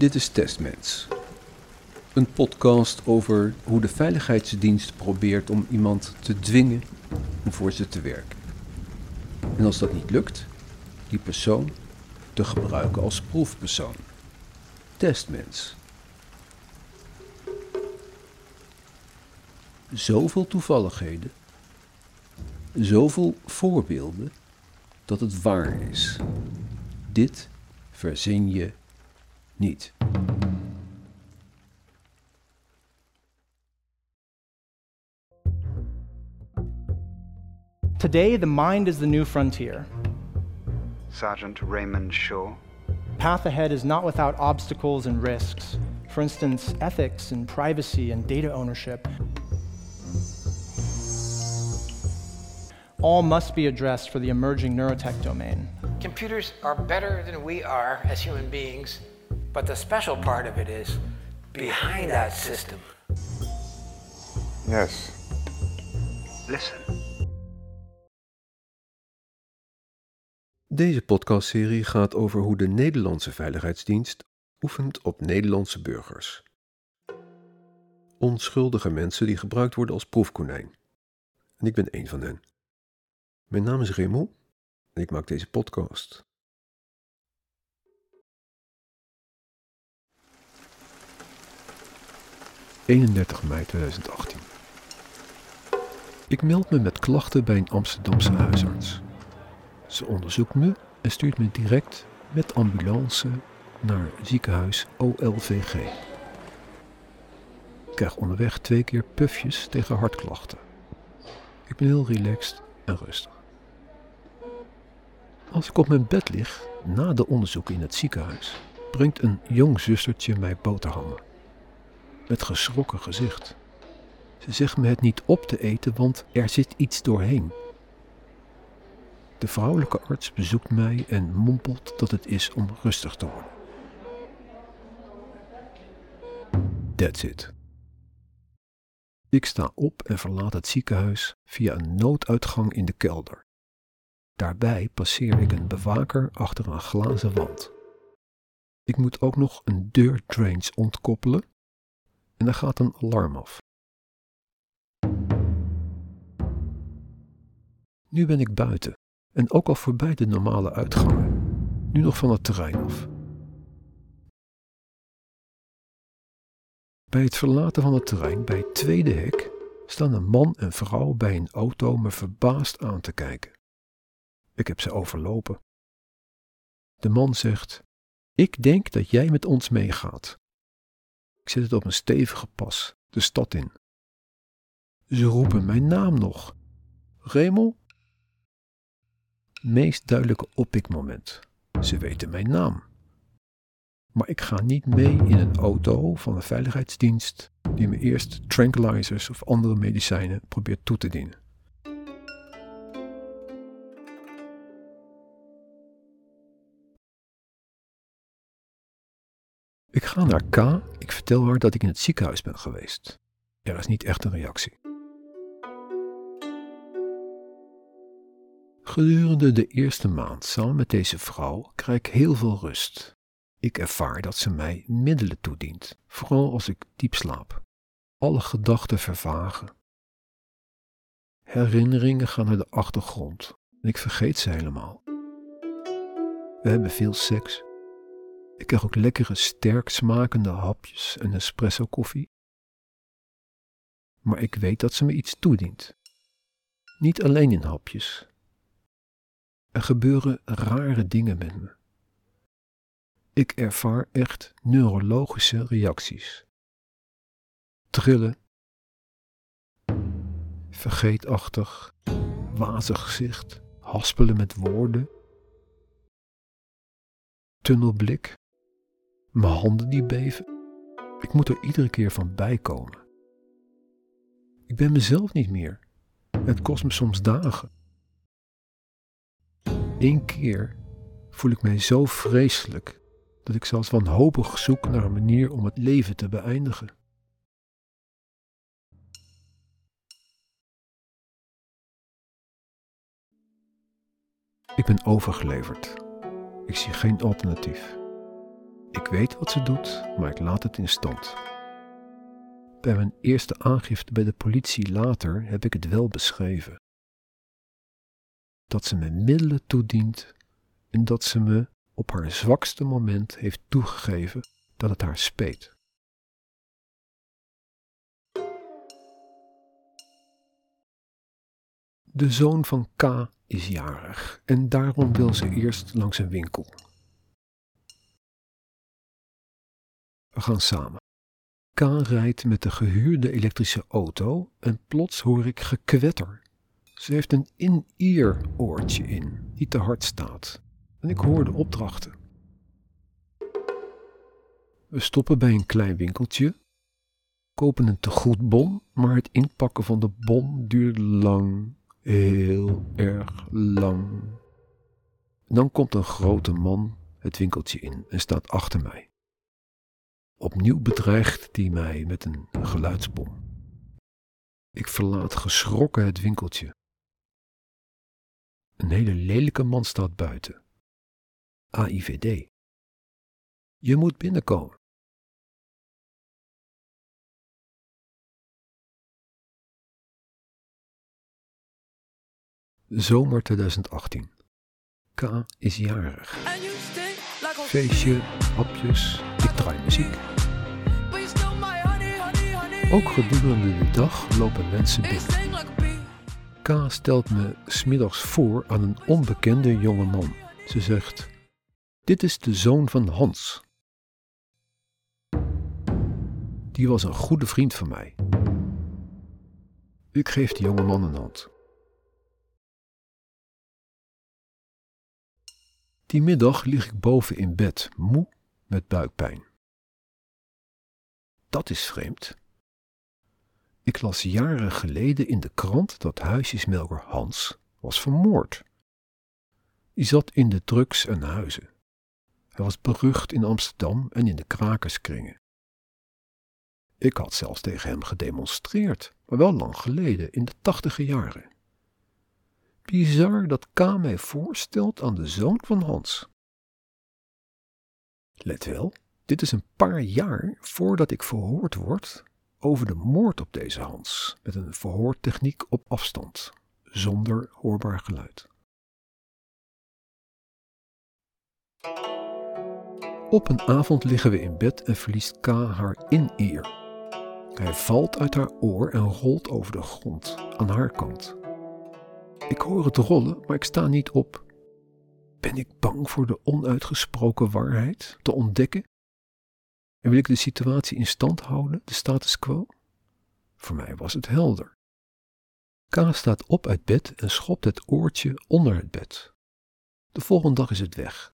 Dit is Testmens. Een podcast over hoe de veiligheidsdienst probeert om iemand te dwingen om voor ze te werken. En als dat niet lukt, die persoon te gebruiken als proefpersoon. Testmens. Zoveel toevalligheden, zoveel voorbeelden dat het waar is. Dit verzin je niet. Today, the mind is the new frontier. Sergeant Raymond Shaw. Path ahead is not without obstacles and risks. For instance, ethics and privacy and data ownership. All must be addressed for the emerging neurotech domain. Computers are better than we are as human beings, but the special part of it is behind that system. Yes. Listen. Deze podcastserie gaat over hoe de Nederlandse Veiligheidsdienst oefent op Nederlandse burgers. Onschuldige mensen die gebruikt worden als proefkonijn. En ik ben één van hen. Mijn naam is Remo en ik maak deze podcast. ...31 mei 2018. Ik meld me met klachten bij een Amsterdamse huisarts. Ze onderzoekt me en stuurt me direct met ambulance naar ziekenhuis OLVG. Ik krijg onderweg twee keer pufjes tegen hartklachten. Ik ben heel relaxed en rustig. Als ik op mijn bed lig, na de onderzoeken in het ziekenhuis, brengt een jong zustertje mij boterhammen. Met geschrokken gezicht. Ze zegt me het niet op te eten, want er zit iets doorheen. De vrouwelijke arts bezoekt mij en mompelt dat het is om rustig te worden. That's it. Ik sta op en verlaat het ziekenhuis via een nooduitgang in de kelder. Daarbij passeer ik een bewaker achter een glazen wand. Ik moet ook nog een deurdrains ontkoppelen en er gaat een alarm af. Nu ben ik buiten en ook al voorbij de normale uitgangen, nu nog van het terrein af. Bij het verlaten van het terrein, bij het tweede hek, staan een man en vrouw bij een auto me verbaasd aan te kijken. Ik heb ze overlopen. De man zegt: Ik denk dat jij met ons meegaat. Zet het op een stevige pas, de stad in. Ze roepen mijn naam nog. Remel? Meest duidelijke oppikmoment. Ze weten mijn naam. Maar ik ga niet mee in een auto van een veiligheidsdienst die me eerst tranquilizers of andere medicijnen probeert toe te dienen. Ik ga naar K. Ik vertel haar dat ik in het ziekenhuis ben geweest. Er is niet echt een reactie. Gedurende de eerste maand samen met deze vrouw krijg ik heel veel rust. Ik ervaar dat ze mij middelen toedient, vooral als ik diep slaap. Alle gedachten vervagen. Herinneringen gaan naar de achtergrond en ik vergeet ze helemaal. We hebben veel seks. Ik krijg ook lekkere, sterk smakende hapjes en espresso koffie. Maar ik weet dat ze me iets toedient. Niet alleen in hapjes. Er gebeuren rare dingen met me. Ik ervaar echt neurologische reacties. Trillen, vergeetachtig, wazig gezicht, haspelen met woorden, tunnelblik, mijn handen die beven. Ik moet er iedere keer van bijkomen. Ik ben mezelf niet meer. Het kost me soms dagen. Eén keer voel ik mij zo vreselijk dat ik zelfs wanhopig zoek naar een manier om het leven te beëindigen. Ik ben overgeleverd. Ik zie geen alternatief. Ik weet wat ze doet, maar ik laat het in stand. Bij mijn eerste aangifte bij de politie later heb ik het wel beschreven. Dat ze me middelen toedient en dat ze me op haar zwakste moment heeft toegegeven dat het haar speet. De zoon van K is jarig en daarom wil ze eerst langs een winkel. We gaan samen. K rijdt met de gehuurde elektrische auto en plots hoor ik gekwetter. Ze heeft een in-ear oortje in, die te hard staat. En ik hoor de opdrachten. We stoppen bij een klein winkeltje, kopen een tegoedbon, maar het inpakken van de bon duurt lang, heel erg lang. Dan komt een grote man het winkeltje in en staat achter mij. Opnieuw bedreigt hij mij met een geluidsbom. Ik verlaat geschrokken het winkeltje. Een hele lelijke man staat buiten. AIVD. Je moet binnenkomen. Zomer 2018. K is jarig. Feestje, hapjes, draai muziek. Ook gedurende de dag lopen mensen binnen. K stelt me smiddags voor aan een onbekende jonge man. Ze zegt: Dit is de zoon van Hans. Die was een goede vriend van mij. Ik geef de jonge man een hand. Die middag lig ik boven in bed, moe met buikpijn. Dat is vreemd. Ik las jaren geleden in de krant dat huisjesmelker Hans was vermoord. Die zat in de drugs en huizen. Hij was berucht in Amsterdam en in de krakerskringen. Ik had zelfs tegen hem gedemonstreerd, maar wel lang geleden, in de tachtige jaren. Bizar dat K mij voorstelt aan de zoon van Hans. Let wel, dit is een paar jaar voordat ik verhoord word over de moord op deze Hans, met een verhoortechniek op afstand, zonder hoorbaar geluid. Op een avond liggen we in bed en verliest K haar in-ear. Hij valt uit haar oor en rolt over de grond, aan haar kant. Ik hoor het rollen, maar ik sta niet op. Ben ik bang voor de onuitgesproken waarheid te ontdekken? En wil ik de situatie in stand houden, de status quo? Voor mij was het helder. K staat op uit bed en schopt het oortje onder het bed. De volgende dag is het weg.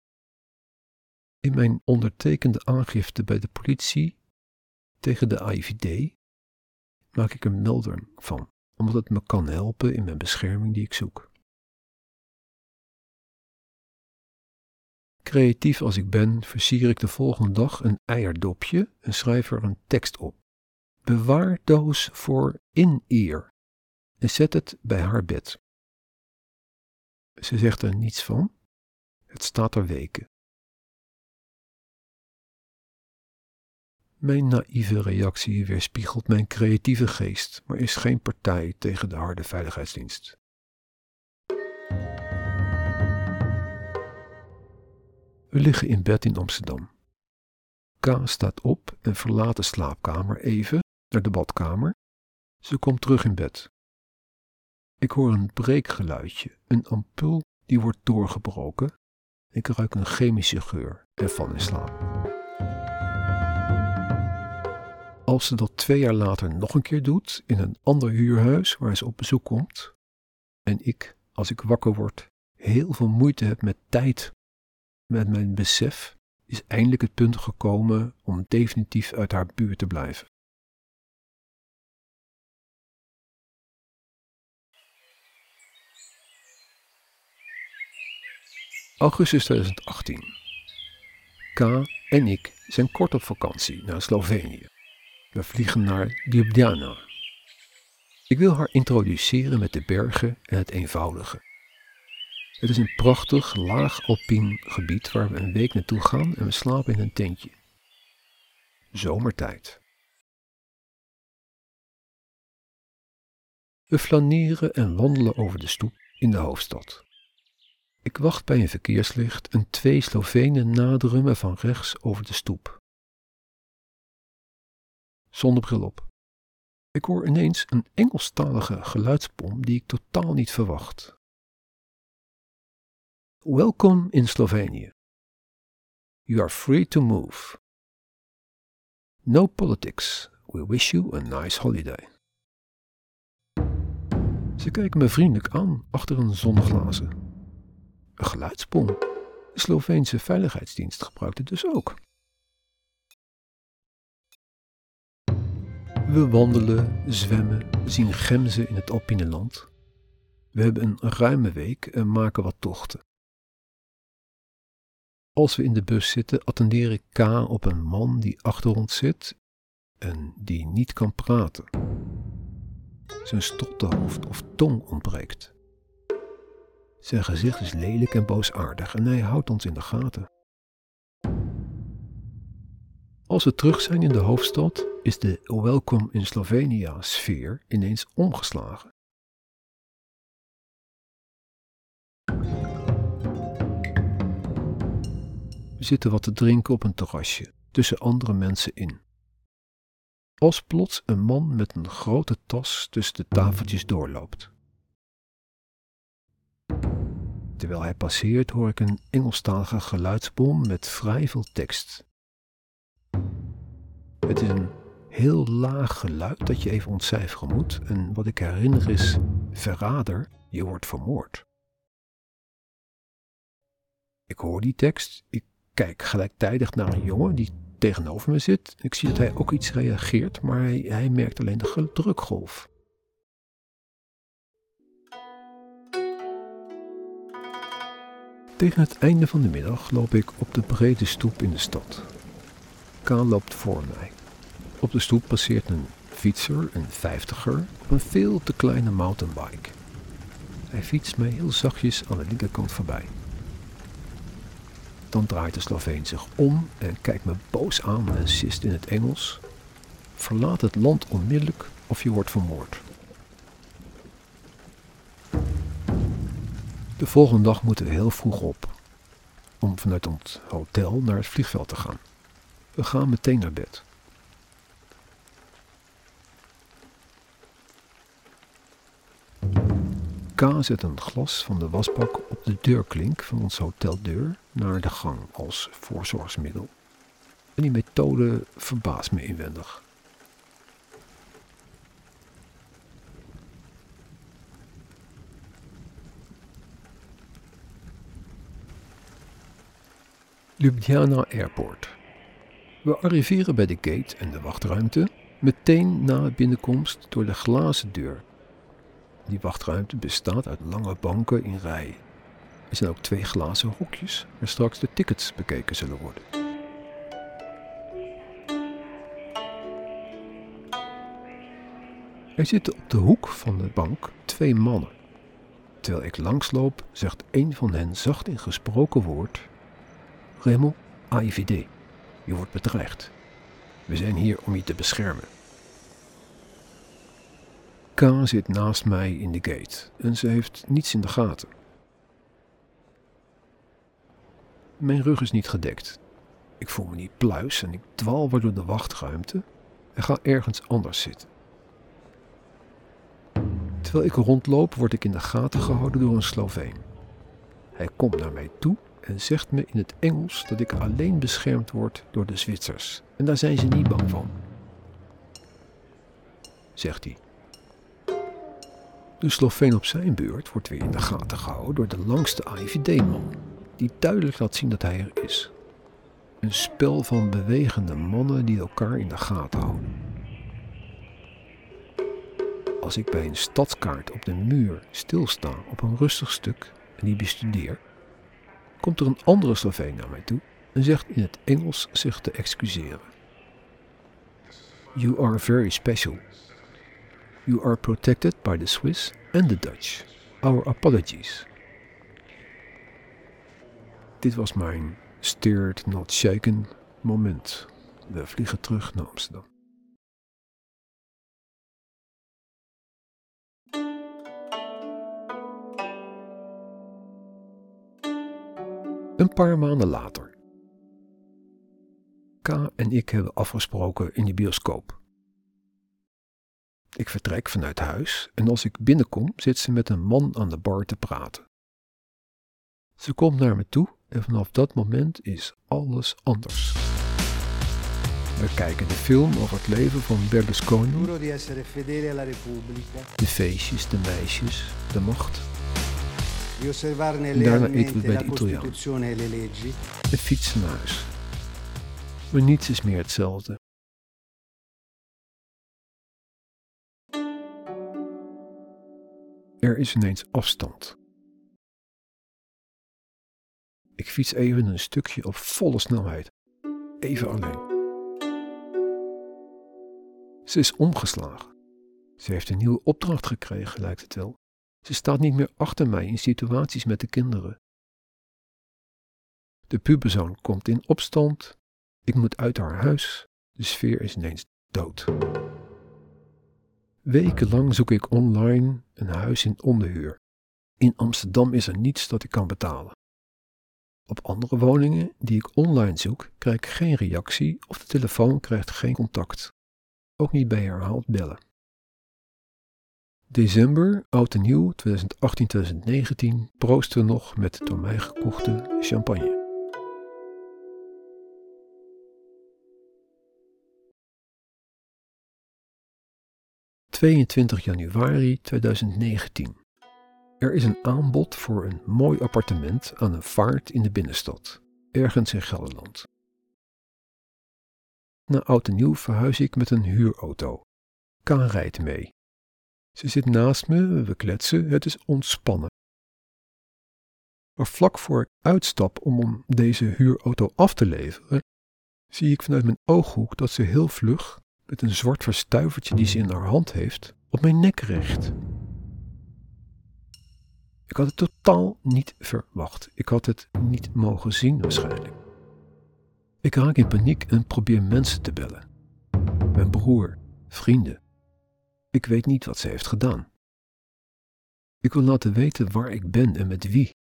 In mijn ondertekende aangifte bij de politie tegen de AIVD maak ik er melding van omdat het me kan helpen in mijn bescherming die ik zoek. Creatief als ik ben, versier ik de volgende dag een eierdopje en schrijf er een tekst op. Bewaardoos voor in-ear en zet het bij haar bed. Ze zegt er niets van. Het staat er weken. Mijn naïeve reactie weerspiegelt mijn creatieve geest, maar is geen partij tegen de harde veiligheidsdienst. We liggen in bed in Amsterdam. K staat op en verlaat de slaapkamer even naar de badkamer. Ze komt terug in bed. Ik hoor een breekgeluidje, een ampul die wordt doorgebroken. Ik ruik een chemische geur en val in slaap. Als ze dat twee jaar later nog een keer doet, in een ander huurhuis waar ze op bezoek komt, en ik, als ik wakker word, heel veel moeite heb met tijd, met mijn besef, is eindelijk het punt gekomen om definitief uit haar buurt te blijven. Augustus 2018. K en ik zijn kort op vakantie naar Slovenië. We vliegen naar Ljubljana. Ik wil haar introduceren met de bergen en het eenvoudige. Het is een prachtig, laag alpien gebied waar we een week naartoe gaan en we slapen in een tentje. Zomertijd. We flaneren en wandelen over de stoep in de hoofdstad. Ik wacht bij een verkeerslicht en twee Slovenen naderen me van rechts over de stoep. Zonder bril op. Ik hoor ineens een Engelstalige geluidspom die ik totaal niet verwacht. Welkom in Slovenië. You are free to move. No politics. We wish you a nice holiday. Ze kijken me vriendelijk aan achter een zonneglazen. Een geluidspom. De Sloveense veiligheidsdienst gebruikt het dus ook. We wandelen, zwemmen, zien gemzen in het Alpineland. We hebben een ruime week en maken wat tochten. Als we in de bus zitten, attendeer ik K op een man die achter ons zit en die niet kan praten. Zijn stotterhoofd of tong ontbreekt. Zijn gezicht is lelijk en boosaardig en hij houdt ons in de gaten. Als we terug zijn in de hoofdstad, is de Welcome in Slovenia sfeer ineens omgeslagen. Zitten wat te drinken op een terrasje, tussen andere mensen in. Als plots een man met een grote tas tussen de tafeltjes doorloopt. Terwijl hij passeert hoor ik een Engelstalige geluidsbom met vrij veel tekst. Het is een heel laag geluid dat je even ontcijferen moet. En wat ik herinner is: verrader, je wordt vermoord. Ik hoor die tekst. Ik kijk gelijktijdig naar een jongen die tegenover me zit. Ik zie dat hij ook iets reageert, maar hij, hij merkt alleen de drukgolf. Tegen het einde van de middag loop ik op de brede stoep in de stad. Kaan loopt voor mij. Op de stoep passeert een fietser, een vijftiger, op een veel te kleine mountainbike. Hij fietst mij heel zachtjes aan de linkerkant voorbij. Dan draait de Sloveen zich om en kijkt me boos aan en sist in het Engels. Verlaat het land onmiddellijk of je wordt vermoord. De volgende dag moeten we heel vroeg op om vanuit ons hotel naar het vliegveld te gaan. We gaan meteen naar bed. K zet een glas van de wasbak op de deurklink van ons hoteldeur naar de gang als voorzorgsmiddel. En die methode verbaast me inwendig. Ljubljana Airport. We arriveren bij de gate en de wachtruimte meteen na binnenkomst door de glazen deur. Die wachtruimte bestaat uit lange banken in rij. Er zijn ook twee glazen hokjes waar straks de tickets bekeken zullen worden. Er zitten op de hoek van de bank twee mannen. Terwijl ik langsloop, zegt een van hen zacht in gesproken woord: Remo, AIVD. Je wordt bedreigd. We zijn hier om je te beschermen. K zit naast mij in de gate en ze heeft niets in de gaten. Mijn rug is niet gedekt. Ik voel me niet pluis en ik dwal weer door de wachtruimte en ga ergens anders zitten. Terwijl ik rondloop, word ik in de gaten gehouden door een Sloveen. Hij komt naar mij toe en zegt me in het Engels dat ik alleen beschermd word door de Zwitsers. En daar zijn ze niet bang van. Zegt hij. De Sloveen op zijn beurt wordt weer in de gaten gehouden door de langste IVD-man, die duidelijk laat zien dat hij er is. Een spel van bewegende mannen die elkaar in de gaten houden. Als ik bij een stadskaart op de muur stilsta op een rustig stuk en die bestudeer, komt er een andere Sloveen naar mij toe en zegt in het Engels zich te excuseren. You are very special. You are protected by the Swiss and the Dutch. Our apologies. Dit was mijn steered not shaken moment. We vliegen terug naar Amsterdam. Een paar maanden later. K en ik hebben afgesproken in de bioscoop. Ik vertrek vanuit huis en als ik binnenkom zit ze met een man aan de bar te praten. Ze komt naar me toe en vanaf dat moment is alles anders. We kijken de film over het leven van Berlusconi, de feestjes, de meisjes, de macht, osservarne Daarna eten we bij de Italiaan. En fietsen naar huis. Maar niets is meer hetzelfde. Er is ineens afstand. Ik fiets even een stukje op volle snelheid. Even alleen. Ze is omgeslagen. Ze heeft een nieuwe opdracht gekregen, lijkt het wel. Ze staat niet meer achter mij in situaties met de kinderen. De puberzoon komt in opstand. Ik moet uit haar huis. De sfeer is ineens dood. Wekenlang zoek ik online een huis in onderhuur. In Amsterdam is er niets dat ik kan betalen. Op andere woningen die ik online zoek, krijg ik geen reactie of de telefoon krijgt geen contact. Ook niet bij herhaald bellen. December, oud en nieuw, 2018-2019, proosten nog met door mij gekochte champagne. ...22 januari 2019. Er is een aanbod voor een mooi appartement aan een vaart in de binnenstad, ergens in Gelderland. Na oud en nieuw verhuis ik met een huurauto. Kaan rijdt mee. Ze zit naast me, we kletsen, het is ontspannen. Maar vlak voor ik uitstap om deze huurauto af te leveren, zie ik vanuit mijn ooghoek dat ze heel vlug, met een zwart verstuivertje die ze in haar hand heeft, op mijn nek richt. Ik had het totaal niet verwacht. Ik had het niet mogen zien waarschijnlijk. Ik raak in paniek en probeer mensen te bellen. Mijn broer, vrienden. Ik weet niet wat ze heeft gedaan. Ik wil laten weten waar ik ben en met wie.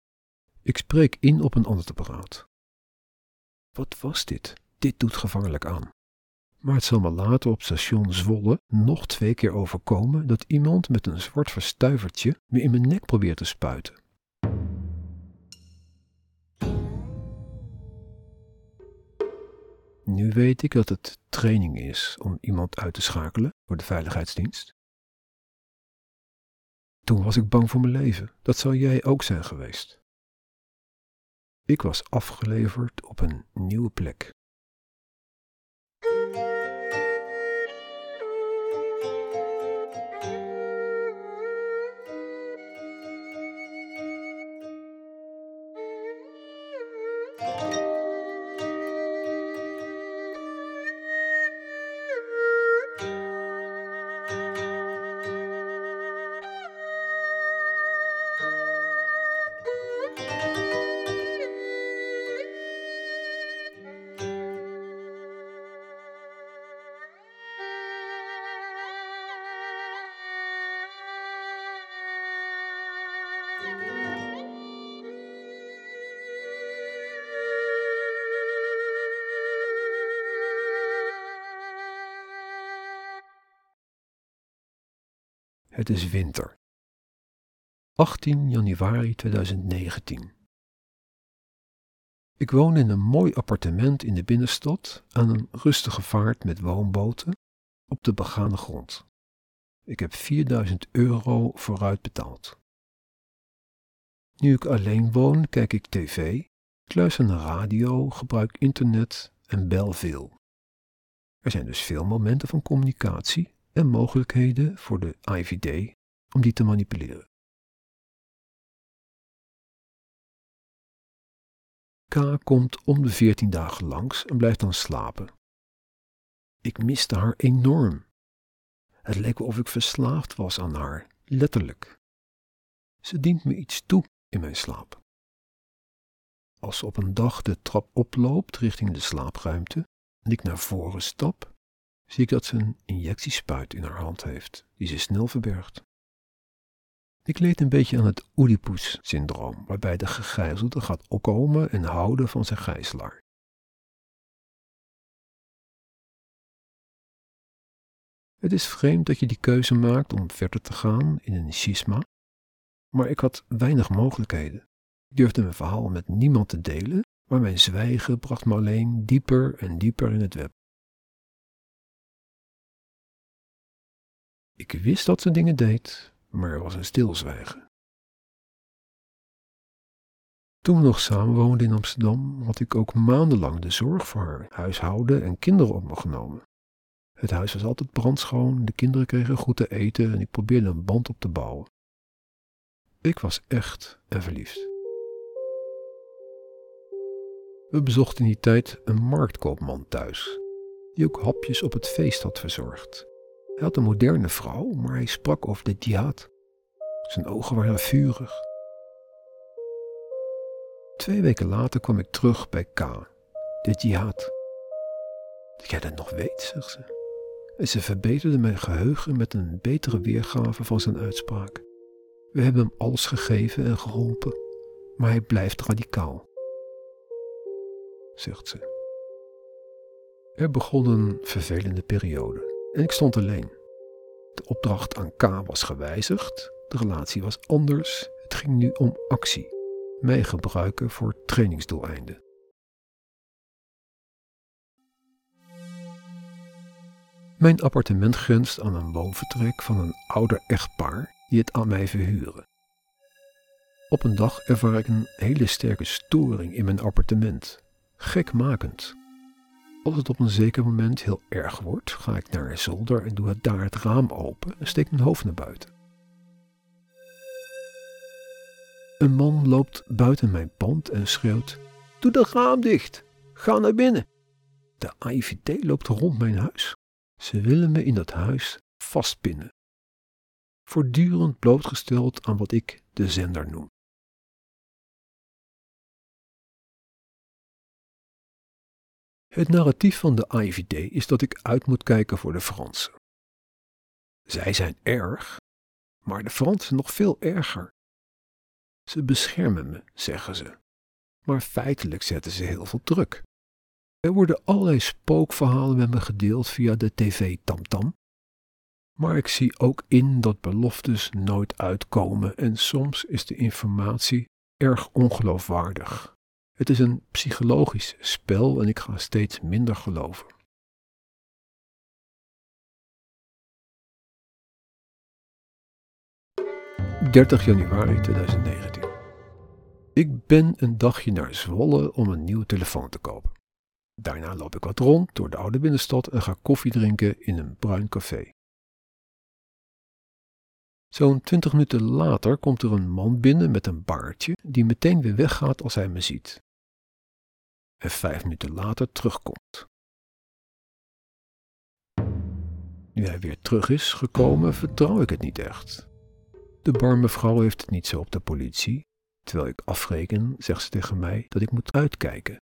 Ik spreek in op een ander apparaat. Wat was dit? Dit doet gevaarlijk aan. Maar het zal me later op station Zwolle nog twee keer overkomen dat iemand met een zwart verstuivertje me in mijn nek probeert te spuiten. Nu weet ik dat het training is om iemand uit te schakelen voor de veiligheidsdienst. Toen was ik bang voor mijn leven. Dat zou jij ook zijn geweest. Ik was afgeleverd op een nieuwe plek. Het is winter. 18 januari 2019. Ik woon in een mooi appartement in de binnenstad aan een rustige vaart met woonboten op de begane grond. Ik heb 4000 euro vooruit betaald. Nu ik alleen woon, kijk ik tv, ik luister naar radio, gebruik internet en bel veel. Er zijn dus veel momenten van communicatie en mogelijkheden voor de IVD om die te manipuleren. K komt om de 14 dagen langs en blijft dan slapen. Ik miste haar enorm. Het leek wel of ik verslaafd was aan haar, letterlijk. Ze dient me iets toe in mijn slaap. Als op een dag de trap oploopt richting de slaapruimte en ik naar voren stap, zie ik dat ze een injectiespuit in haar hand heeft, die ze snel verbergt. Ik leed een beetje aan het Oedipus-syndroom, waarbij de gegijzelde gaat opkomen en houden van zijn gijzelaar. Het is vreemd dat je die keuze maakt om verder te gaan in een schisma, maar ik had weinig mogelijkheden. Ik durfde mijn verhaal met niemand te delen, maar mijn zwijgen bracht me alleen dieper en dieper in het web. Ik wist dat ze dingen deed, maar er was een stilzwijgen. Toen we nog samenwoonden in Amsterdam, had ik ook maandenlang de zorg voor haar huishouden en kinderen op me genomen. Het huis was altijd brandschoon, de kinderen kregen goed te eten en ik probeerde een band op te bouwen. Ik was echt en verliefd. We bezochten in die tijd een marktkoopman thuis, die ook hapjes op het feest had verzorgd. Hij had een moderne vrouw, maar hij sprak over de jihad. Zijn ogen waren vurig. Twee weken later kwam ik terug bij K, de jihad. Dat jij dat nog weet, zegt ze. En ze verbeterde mijn geheugen met een betere weergave van zijn uitspraak. We hebben hem alles gegeven en geholpen, maar hij blijft radicaal, zegt ze. Er begon een vervelende periode en ik stond alleen. De opdracht aan K was gewijzigd, de relatie was anders, het ging nu om actie, mij gebruiken voor trainingsdoeleinden. Mijn appartement grenst aan een woonvertrek van een ouder echtpaar die het aan mij verhuren. Op een dag ervaar ik een hele sterke storing in mijn appartement. Gekmakend. Als het op een zeker moment heel erg wordt, ga ik naar een zolder en doe het daar het raam open en steek mijn hoofd naar buiten. Een man loopt buiten mijn pand en schreeuwt: Doe dat raam dicht! Ga naar binnen! De AIVD loopt rond mijn huis. Ze willen me in dat huis vastpinnen. Voortdurend blootgesteld aan wat ik de zender noem. Het narratief van de IVD is dat ik uit moet kijken voor de Fransen. Zij zijn erg, maar de Fransen nog veel erger. Ze beschermen me, zeggen ze, maar feitelijk zetten ze heel veel druk. Er worden allerlei spookverhalen met me gedeeld via de tv Tamtam. Maar ik zie ook in dat beloftes nooit uitkomen en soms is de informatie erg ongeloofwaardig. Het is een psychologisch spel en ik ga steeds minder geloven. ...30 januari 2019. Ik ben een dagje naar Zwolle om een nieuwe telefoon te kopen. Daarna loop ik wat rond door de oude binnenstad en ga koffie drinken in een bruin café. Zo'n twintig minuten later komt er een man binnen met een baardje die meteen weer weggaat als hij me ziet. En vijf minuten later terugkomt. Nu hij weer terug is gekomen, vertrouw ik het niet echt. De barmevrouw heeft het niet zo op de politie. Terwijl ik afreken, zegt ze tegen mij dat ik moet uitkijken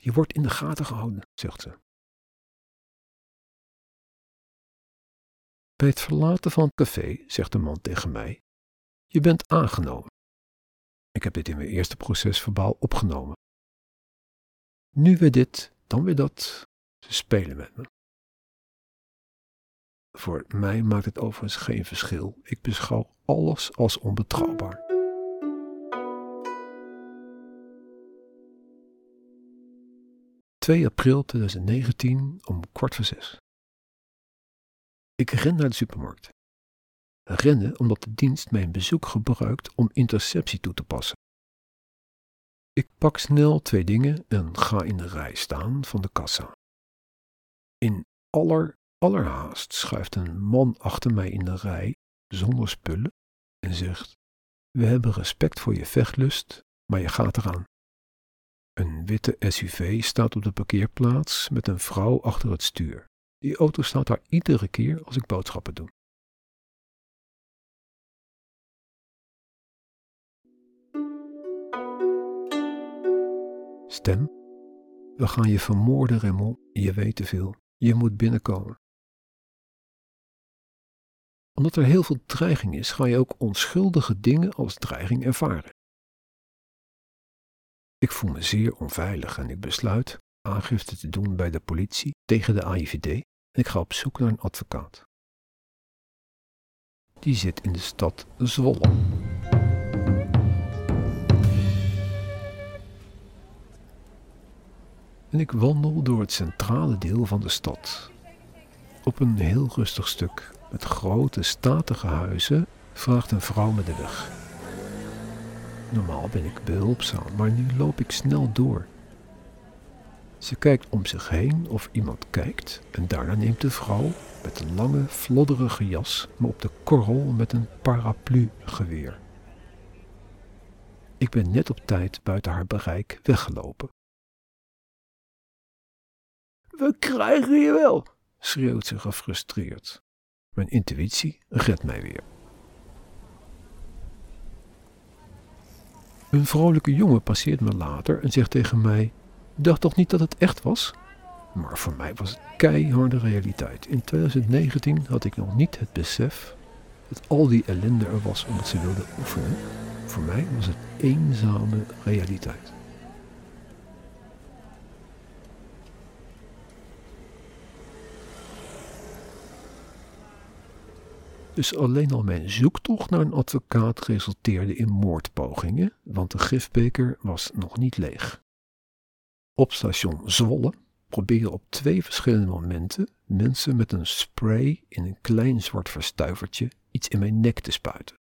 je wordt in de gaten gehouden, zegt ze. Bij het verlaten van het café zegt de man tegen mij: Je bent aangenomen. Ik heb dit in mijn eerste proces verbaal opgenomen. Nu weer dit, dan weer dat. Ze spelen met me. Voor mij maakt het overigens geen verschil. Ik beschouw alles als onbetrouwbaar. 2 april 2019 om kwart voor zes. Ik ren naar de supermarkt. Rennen omdat de dienst mijn bezoek gebruikt om interceptie toe te passen. Ik pak snel twee dingen en ga in de rij staan van de kassa. In aller, allerhaast schuift een man achter mij in de rij zonder spullen en zegt: We hebben respect voor je vechtlust, maar je gaat eraan. Een witte SUV staat op de parkeerplaats met een vrouw achter het stuur. Die auto staat daar iedere keer als ik boodschappen doe. Stem, we gaan je vermoorden, Raymond. Je weet te veel. Je moet binnenkomen. Omdat er heel veel dreiging is, ga je ook onschuldige dingen als dreiging ervaren. Ik voel me zeer onveilig en ik besluit aangifte te doen bij de politie tegen de AIVD en ik ga op zoek naar een advocaat. Die zit in de stad Zwolle. En ik wandel door het centrale deel van de stad. Op een heel rustig stuk met grote statige huizen vraagt een vrouw me de weg. Normaal ben ik behulpzaam, maar nu loop ik snel door. Ze kijkt om zich heen of iemand kijkt en daarna neemt de vrouw met een lange, flodderige jas me op de korrel met een paraplu-geweer. Ik ben net op tijd buiten haar bereik weggelopen. We krijgen je wel, schreeuwt ze gefrustreerd. Mijn intuïtie redt mij weer. Een vrolijke jongen passeert me later en zegt tegen mij: dacht toch niet dat het echt was? Maar voor mij was het keiharde realiteit. In 2019 had ik nog niet het besef dat al die ellende er was omdat ze wilden oefenen. Voor mij was het eenzame realiteit. Dus alleen al mijn zoektocht naar een advocaat resulteerde in moordpogingen, want de gifbeker was nog niet leeg. Op station Zwolle probeerden op twee verschillende momenten mensen met een spray in een klein zwart verstuivertje iets in mijn nek te spuiten.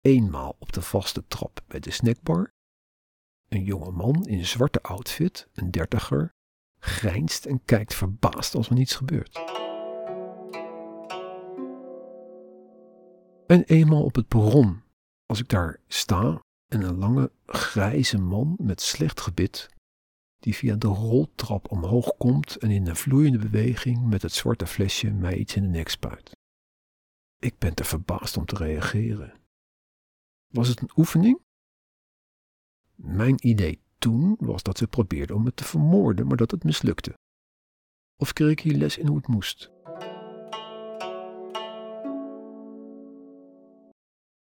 Eenmaal op de vaste trap bij de snackbar. Een jonge man in zwarte outfit, een dertiger, grijnst en kijkt verbaasd als er niets gebeurt. En eenmaal op het perron, als ik daar sta en een lange grijze man met slecht gebit, die via de roltrap omhoog komt en in een vloeiende beweging met het zwarte flesje mij iets in de nek spuit. Ik ben te verbaasd om te reageren. Was het een oefening? Mijn idee toen was dat ze probeerden om me te vermoorden, maar dat het mislukte. Of kreeg ik hier les in hoe het moest?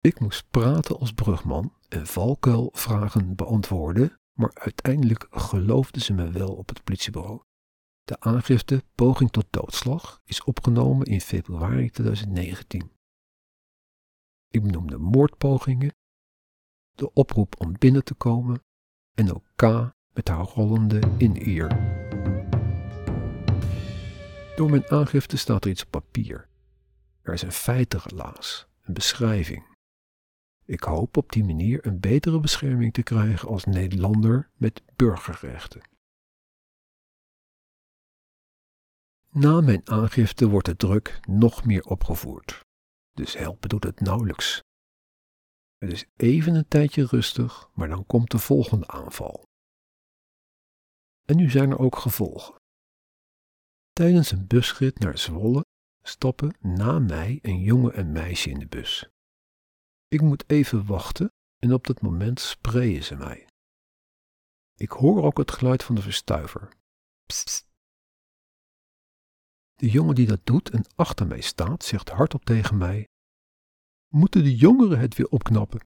Ik moest praten als brugman en valkuilvragen beantwoorden, maar uiteindelijk geloofden ze me wel op het politiebureau. De aangifte poging tot doodslag is opgenomen in februari 2019. Ik benoemde moordpogingen, de oproep om binnen te komen en ook K met haar rollende in-ear. Door mijn aangifte staat er iets op papier. Er is een feitenrelaas, een beschrijving. Ik hoop op die manier een betere bescherming te krijgen als Nederlander met burgerrechten. Na mijn aangifte wordt de druk nog meer opgevoerd, dus helpen doet het nauwelijks. Het is even een tijdje rustig, maar dan komt de volgende aanval. En nu zijn er ook gevolgen. Tijdens een busrit naar Zwolle stappen na mij een jongen en meisje in de bus. Ik moet even wachten en op dat moment sprayen ze mij. Ik hoor ook het geluid van de verstuiver. Psst. De jongen die dat doet en achter mij staat, zegt hardop tegen mij: Moeten de jongeren het weer opknappen?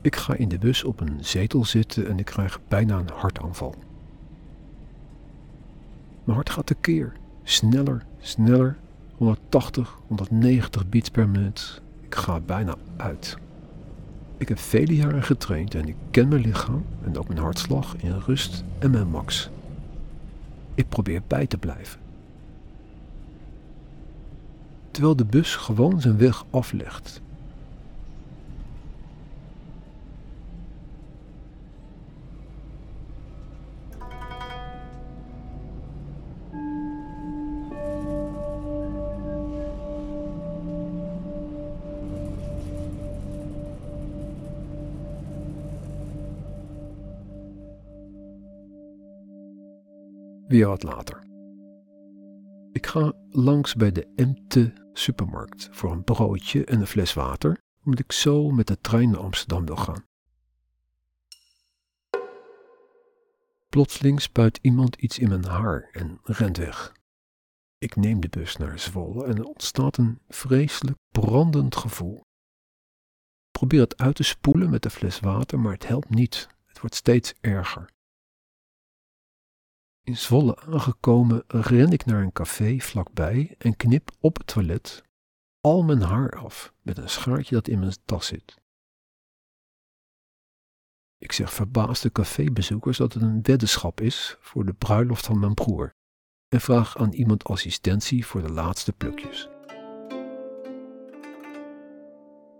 Ik ga in de bus op een zetel zitten en ik krijg bijna een hartaanval. Mijn hart gaat tekeer. Sneller, sneller. 180, 190 beats per minuut. Ik ga bijna uit. Ik heb vele jaren getraind en ik ken mijn lichaam en ook mijn hartslag in rust en mijn max. Ik probeer bij te blijven. Terwijl de bus gewoon zijn weg aflegt. Weer wat later. Ik ga langs bij de Emte supermarkt voor een broodje en een fles water, omdat ik zo met de trein naar Amsterdam wil gaan. Plotseling spuit iemand iets in mijn haar en rent weg. Ik neem de bus naar Zwolle en er ontstaat een vreselijk brandend gevoel. Ik probeer het uit te spoelen met de fles water, maar het helpt niet. Het wordt steeds erger. In Zwolle aangekomen ren ik naar een café vlakbij en knip op het toilet al mijn haar af met een schaartje dat in mijn tas zit. Ik zeg verbaasde cafébezoekers dat het een weddenschap is voor de bruiloft van mijn broer en vraag aan iemand assistentie voor de laatste plukjes.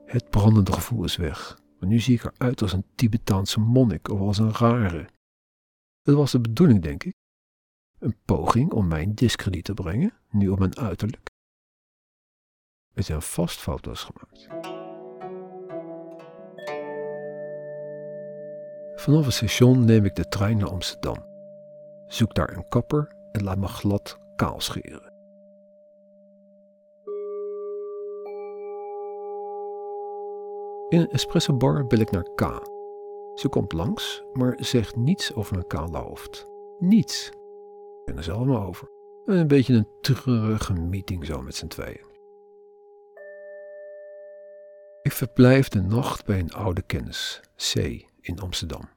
Het brandende gevoel is weg, maar nu zie ik eruit als een Tibetaanse monnik of als een rare. Het was de bedoeling, denk ik. Een poging om mij in discrediet te brengen, nu op mijn uiterlijk. Er zijn vast foto's gemaakt. Vanaf het station neem ik de trein naar Amsterdam. Zoek daar een kapper en laat me glad kaal scheren. In een espresso bar bel ik naar K. Ze komt langs, maar zegt niets over mijn kale hoofd. Niets. Ben er zelf maar over. Een beetje een treurige meeting zo met z'n tweeën. Ik verblijf de nacht bij een oude kennis, C, in Amsterdam.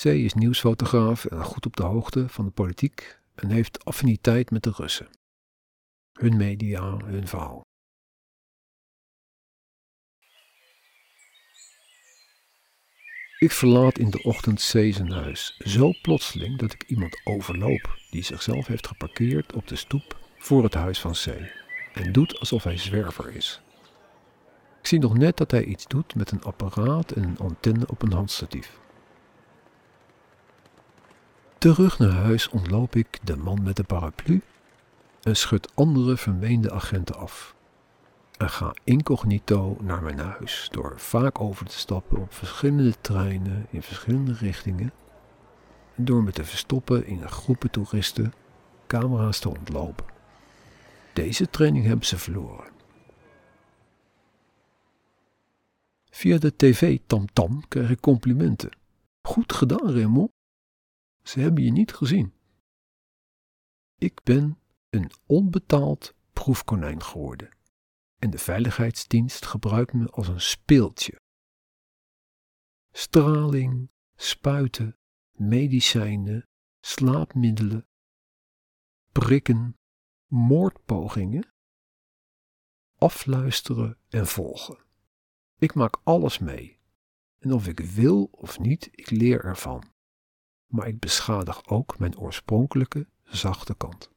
C is nieuwsfotograaf en goed op de hoogte van de politiek en heeft affiniteit met de Russen. Hun media, hun verhaal. Ik verlaat in de ochtend C zijn huis, zo plotseling dat ik iemand overloop die zichzelf heeft geparkeerd op de stoep voor het huis van C en doet alsof hij zwerver is. Ik zie nog net dat hij iets doet met een apparaat en een antenne op een handstatief. Terug naar huis ontloop ik de man met de paraplu en schud andere vermeende agenten af. Ga incognito naar mijn huis door vaak over te stappen op verschillende treinen in verschillende richtingen en door me te verstoppen in groepen toeristen camera's te ontlopen. Deze training hebben ze verloren. Via de tv Tamtam krijg ik complimenten. Goed gedaan, Raymond. Ze hebben je niet gezien. Ik ben een onbetaald proefkonijn geworden en de veiligheidsdienst gebruikt me als een speeltje. Straling, spuiten, medicijnen, slaapmiddelen, prikken, moordpogingen, afluisteren en volgen. Ik maak alles mee. En of ik wil of niet, ik leer ervan. Maar ik beschadig ook mijn oorspronkelijke zachte kant.